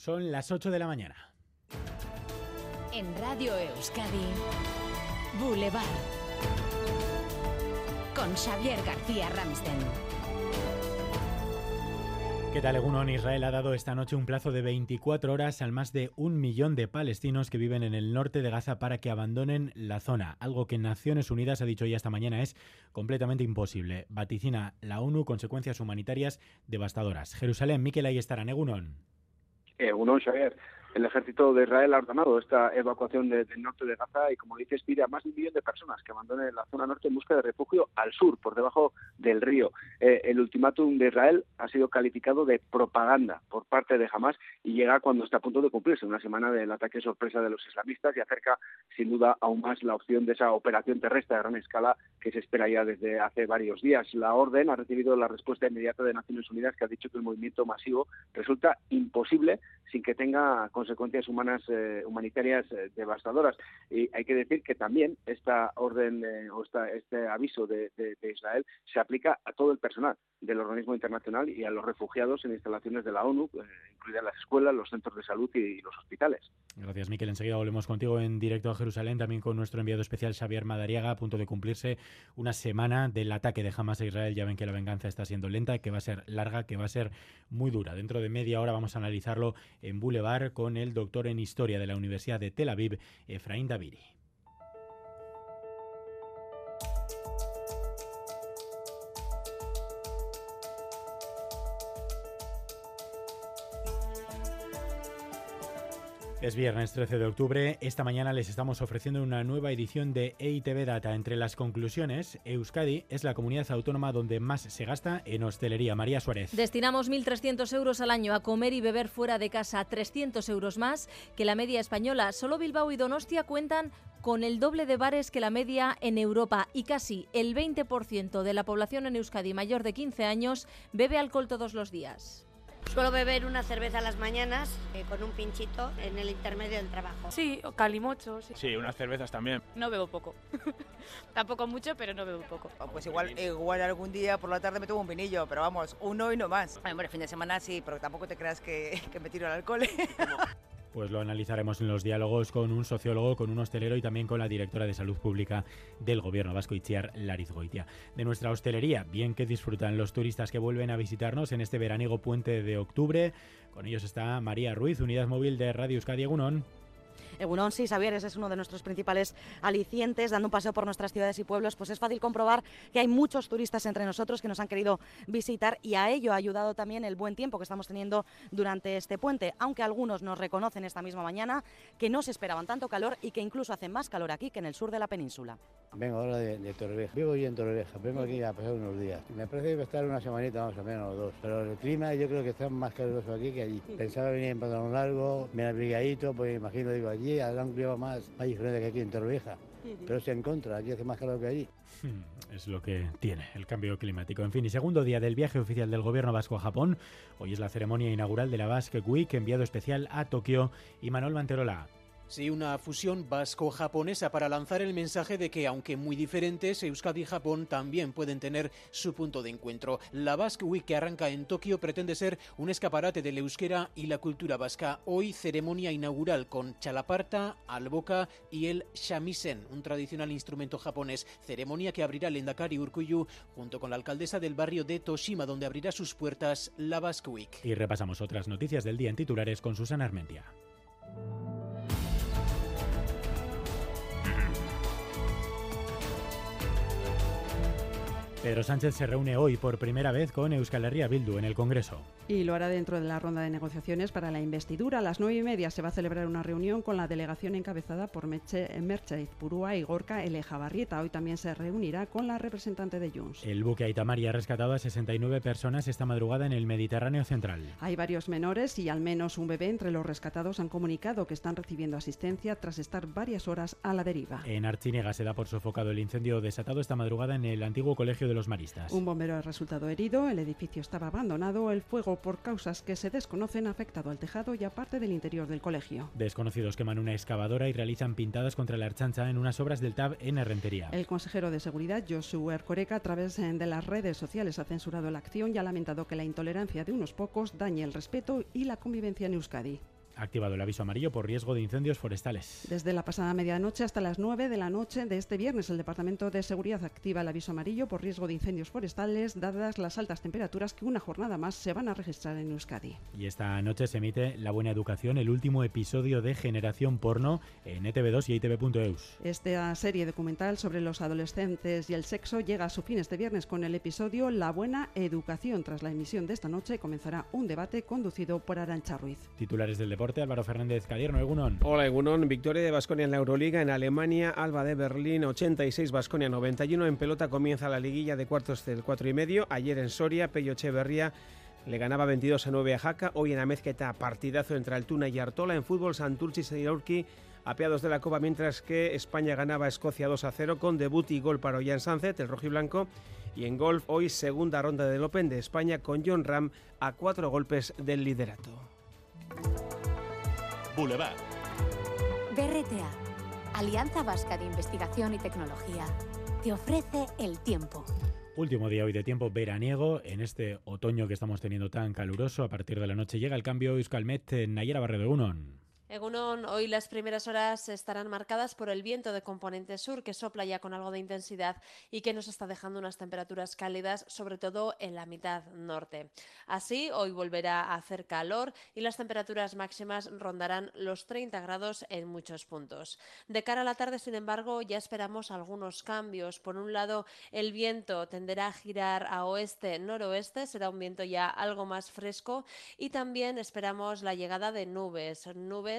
Son las 8 de la mañana. En Radio Euskadi, Boulevard. Con Xavier García Ramsten. ¿Qué tal, Egunon? Israel ha dado esta noche un plazo de 24 horas al más de un millón de palestinos que viven en el norte de Gaza para que abandonen la zona, algo que Naciones Unidas ha dicho ya esta mañana es completamente imposible. Vaticina la ONU consecuencias humanitarias devastadoras. Jerusalén, Miquel, ahí estarán. Egunon. Egunon, Xavier el ejército de Israel ha ordenado esta evacuación del norte de Gaza y, como dices, pide a más de un millón de personas que abandonen la zona norte en busca de refugio al sur, por debajo del río. Eh, el ultimátum de Israel ha sido calificado de propaganda por parte de Hamas y llega cuando está a punto de cumplirse, una semana del ataque sorpresa de los islamistas y acerca, sin duda, aún más la opción de esa operación terrestre a gran escala que se espera ya desde hace varios días. La orden ha recibido la respuesta inmediata de Naciones Unidas, que ha dicho que el movimiento masivo resulta imposible sin que tenga consecuencias humanas eh, humanitarias eh, devastadoras. Y hay que decir que también esta orden eh, o este aviso de, Israel se aplica a todo el personal del organismo internacional y a los refugiados en instalaciones de la ONU, incluidas las escuelas, los centros de salud y, los hospitales. Gracias, Miquel. Enseguida volvemos contigo en directo a Jerusalén, también con nuestro enviado especial Xavier Madariaga, a punto de cumplirse una semana del ataque de Hamas a Israel. Ya ven que la venganza está siendo lenta, que va a ser larga, que va a ser muy dura. Dentro de media hora vamos a analizarlo en Boulevard con el doctor en Historia de la Universidad de Tel Aviv, Efraín Daviri. Es viernes 13 de octubre. Esta mañana les estamos ofreciendo una nueva edición de EITB Data. Entre las conclusiones, Euskadi es la comunidad autónoma donde más se gasta en hostelería. María Suárez. Destinamos 1.300 euros al año a comer y beber fuera de casa, 300 euros más que la media española. Solo Bilbao y Donostia cuentan con el doble de bares que la media en Europa y casi el 20% de la población en Euskadi mayor de 15 años bebe alcohol todos los días. Suelo beber una cerveza a las mañanas eh, con un pinchito en el intermedio del trabajo. Sí, o calimocho. Sí. sí, unas cervezas también. No bebo poco. Tampoco mucho, pero no bebo poco. Oh, pues igual, igual algún día por la tarde me tomo un vinillo, pero vamos, uno y no más. Ay, fin de semana sí, pero tampoco te creas que, que me tiro al alcohol. Pues lo analizaremos en los diálogos con un sociólogo, con un hostelero y también con la directora de Salud Pública del Gobierno vasco, Itziar Larizgoitia. De nuestra hostelería, bien que disfrutan los turistas que vuelven a visitarnos en este veraniego puente de octubre. Con ellos está María Ruiz, Unidad Móvil de Radio Euskadi Egunon. Egunon, sí, Xavier, ese es uno de nuestros principales alicientes. Dando un paseo por nuestras ciudades y pueblos, pues es fácil comprobar que hay muchos turistas entre nosotros que nos han querido visitar y a ello ha ayudado también el buen tiempo que estamos teniendo durante este puente, aunque algunos nos reconocen esta misma mañana que no se esperaban tanto calor y que incluso hace más calor aquí que en el sur de la península. Vengo ahora de, de Torrevieja. Vivo yo en Torrevieja, vengo aquí a pasar unos días. Me parece que va a estar una semanita más o menos o dos, pero el clima yo creo que está más caluroso aquí que allí. Pensaba venir en pantalón largo, bien abrigadito, pues imagino digo allí allí un clima más, más diferente que aquí en Torrevieja. Pero se en contra, aquí hace más calor que allí. Hmm, es lo que tiene el cambio climático. En fin, y segundo día del viaje oficial del gobierno vasco a Japón. Hoy es la ceremonia inaugural de la Basque Week, enviado especial a Tokio. Y Manuel Manterola. Sí, una fusión vasco-japonesa para lanzar el mensaje de que, aunque muy diferentes, Euskadi y Japón también pueden tener su punto de encuentro. La Basque Week que arranca en Tokio pretende ser un escaparate del euskera y la cultura vasca. Hoy ceremonia inaugural con chalaparta, alboca y el shamisen, un tradicional instrumento japonés. Ceremonia que abrirá el Endakari Urkuyu junto con la alcaldesa del barrio de Toshima, donde abrirá sus puertas la Basque Week. Y repasamos otras noticias del día en titulares con Susana Armentia. Pedro Sánchez se reúne hoy por primera vez con Euskal Herria Bildu en el Congreso. Y lo hará dentro de la ronda de negociaciones para la investidura. A las nueve y media se va a celebrar una reunión con la delegación encabezada por Merche, Purúa y Gorka Elejabarrieta. Hoy también se reunirá con la representante de Junts. El buque Aitamari ha rescatado a 69 personas esta madrugada en el Mediterráneo Central. Hay varios menores y al menos un bebé entre los rescatados han comunicado que están recibiendo asistencia tras estar varias horas a la deriva. En Archinega se da por sofocado el incendio desatado esta madrugada en el antiguo colegio de los maristas. Un bombero ha resultado herido, el edificio estaba abandonado, el fuego por causas que se desconocen ha afectado al tejado y a parte del interior del colegio. Desconocidos queman una excavadora y realizan pintadas contra la archancha en unas obras del TAB en Herrentería. El consejero de Seguridad, Josu Ercoreca, a través de las redes sociales ha censurado la acción y ha lamentado que la intolerancia de unos pocos dañe el respeto y la convivencia en Euskadi. Activado el aviso amarillo por riesgo de incendios forestales. Desde la pasada medianoche hasta las 9 de la noche de este viernes, el Departamento de Seguridad activa el aviso amarillo por riesgo de incendios forestales, dadas las altas temperaturas que una jornada más se van a registrar en Euskadi. Y esta noche se emite La Buena Educación, el último episodio de Generación Porno en ETV2 y ITV.eus. Esta serie documental sobre los adolescentes y el sexo llega a su fin este viernes con el episodio La Buena Educación. Tras la emisión de esta noche comenzará un debate conducido por Arancha Ruiz. Titulares del deporte, Álvaro Fernández Cadierno, Egunon. Hola Egunon, victoria de Basconia en la Euroliga en Alemania, Alba de Berlín 86, Basconia 91. En pelota comienza la liguilla de cuartos del 4 y medio. Ayer en Soria, Pello Echeverría le ganaba 22 a 9 a Jaca. Hoy en la partidazo entre Altuna y Artola. En fútbol, Santurci y Urqui apeados de la Copa, mientras que España ganaba a Escocia 2 a 0 con debut y gol para Ollán Sánchez, el rojiblanco. Y en golf, hoy segunda ronda del Open de España con John Ram a cuatro golpes del liderato. Boulevard. BRTA, Alianza Vasca de Investigación y Tecnología, te ofrece el tiempo. Último día hoy de tiempo veraniego en este otoño que estamos teniendo tan caluroso. A partir de la noche llega el cambio Euskalmet en Nayera Barredo Unon. Egunon, hoy las primeras horas estarán marcadas por el viento de componente sur que sopla ya con algo de intensidad y que nos está dejando unas temperaturas cálidas, sobre todo en la mitad norte. Así, hoy volverá a hacer calor y las temperaturas máximas rondarán los 30 grados en muchos puntos. De cara a la tarde, sin embargo, ya esperamos algunos cambios. Por un lado, el viento tenderá a girar a oeste-noroeste, será un viento ya algo más fresco y también esperamos la llegada de nubes,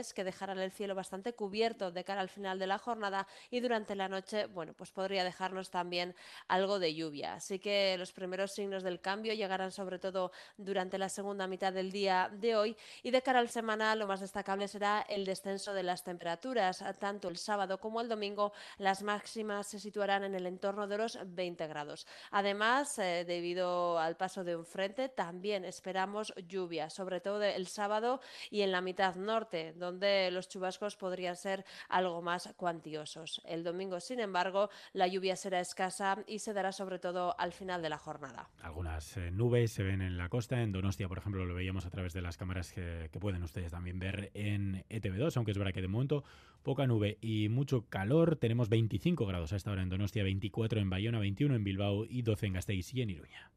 nubes que dejarán el cielo bastante cubierto de cara al final de la jornada y durante la noche, bueno, pues podría dejarnos también algo de lluvia. Así que los primeros signos del cambio llegarán sobre todo durante la segunda mitad del día de hoy y de cara al semana lo más destacable será el descenso de las temperaturas. Tanto el sábado como el domingo las máximas se situarán en el entorno de los 20 grados. Además, eh, debido al paso de un frente, también esperamos lluvia, sobre todo el sábado y en la mitad norte, donde donde los chubascos podrían ser algo más cuantiosos. El domingo, sin embargo, la lluvia será escasa y se dará sobre todo al final de la jornada. Algunas eh, nubes se ven en la costa, en Donostia, por ejemplo, lo veíamos a través de las cámaras que, que pueden ustedes también ver en ETV2, aunque es verdad que de momento poca nube y mucho calor. Tenemos 25 grados a esta hora en Donostia, 24 en Bayona, 21 en Bilbao y 12 en Gasteiz y en Iruña.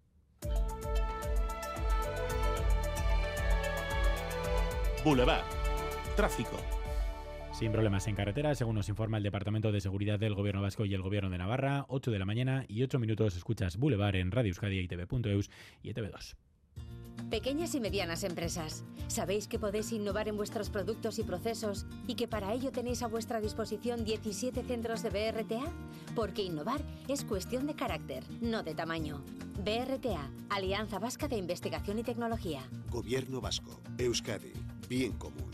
Boulevard. Tráfico. Sin problemas en carretera, según nos informa el Departamento de Seguridad del Gobierno Vasco y el Gobierno de Navarra, 8 de la mañana y 8 minutos escuchas Boulevard en Radio Euskadi, ITV.eus y ETV2. Pequeñas y medianas empresas, ¿sabéis que podéis innovar en vuestros productos y procesos y que para ello tenéis a vuestra disposición 17 centros de BRTA? Porque innovar es cuestión de carácter, no de tamaño. BRTA, Alianza Vasca de Investigación y Tecnología. Gobierno Vasco, Euskadi, bien común.